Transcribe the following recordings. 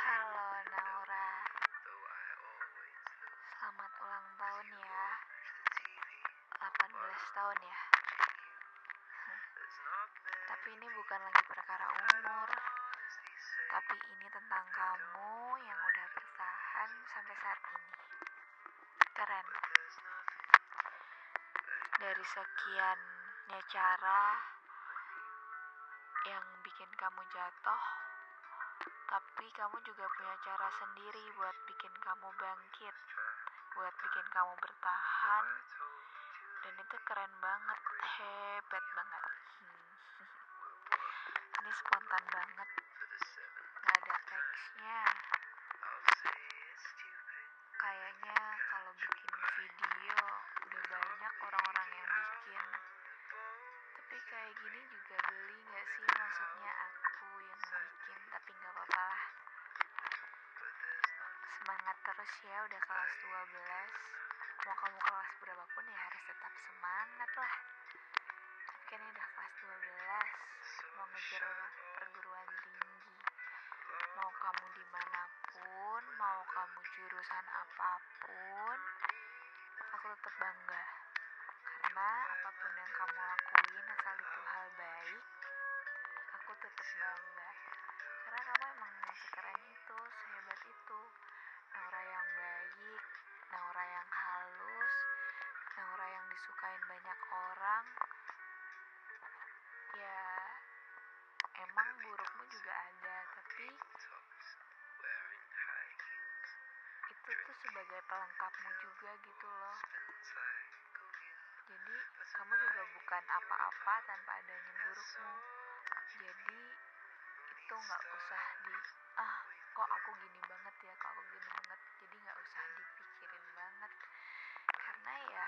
Halo Naura. Selamat ulang tahun ya. 18 tahun ya. Tapi ini bukan lagi perkara umur. Tapi ini tentang kamu yang udah bertahan sampai saat ini. Keren. Dari sekiannya cara yang bikin kamu jatuh, tapi kamu juga punya cara sendiri buat bikin kamu bangkit, buat bikin kamu bertahan, dan itu keren banget, hebat banget. Terus ya udah kelas 12. Mau kamu kelas berapapun ya harus tetap semangat lah. Tapi udah kelas 12. Mau ngejar perguruan tinggi. Mau kamu di mana pun, mau kamu jurusan apa pun, aku tetap bangga. Karena apa pun yang kamu disukain banyak orang. Ya, emang burukmu juga ada, tapi itu tuh sebagai pelengkapmu juga gitu loh. Jadi kamu juga bukan apa-apa tanpa adanya burukmu. Jadi itu nggak usah di ah kok aku gini banget ya kok aku gini banget. Jadi nggak usah dipikirin banget karena ya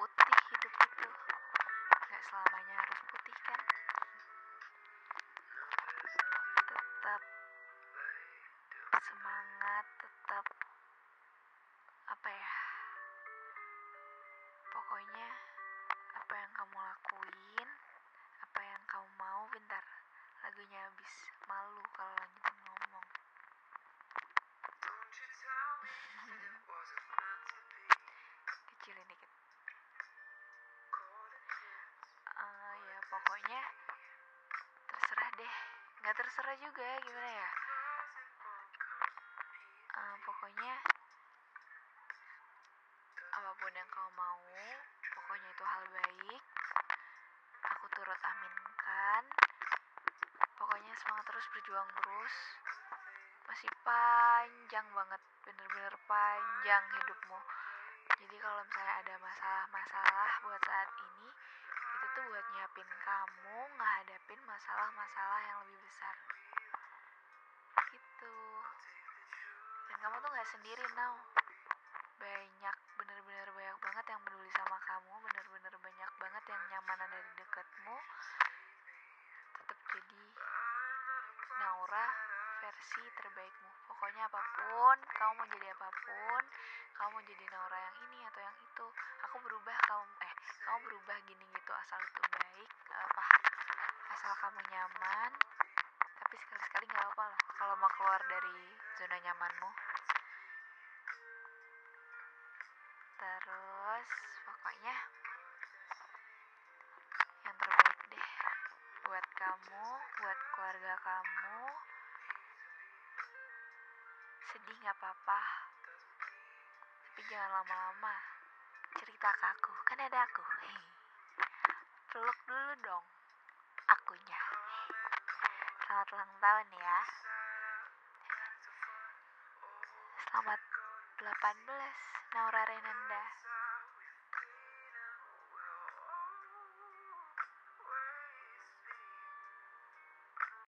putih hidup itu nggak selamanya harus putih kan. Tetap semangat, tetap Nggak terserah juga gimana ya? Eh, pokoknya apa pun yang kau mau, pokoknya itu hal baik. Aku turut aminkan. Pokoknya semangat terus berjuang terus. Masih panjang banget, bener-bener panjang hidupmu. Jadi kalau misalnya ada masalah-masalah buat saat ini, buat nyiapin kamu ngehadapin masalah-masalah yang lebih besar. Gitu. Dan kamu tuh gak sendiri now. Banyak, bener-bener banyak banget yang peduli sama kamu, bener-bener banyak banget yang nyaman ada di dekatmu. Tetap jadi Naura versi terbaikmu. Pokoknya apa pun, kamu mau jadi apa pun, kamu mau jadi Naura yang ini kamu berubah gini gitu asal itu baik apa asal kamu nyaman tapi sekali-sekali nggak apa-apa loh kalau mau keluar dari zona nyamanmu. Terus pokoknya yang terbaik deh buat kamu buat keluarga kamu. Sedih nggak apa-apa tapi jangan lama-lama cerita ke aku. Kan ada aku. Hei. peluk dulu dong akunya. Selamat ulang tahun ya. Selamat 18 Naura Renanda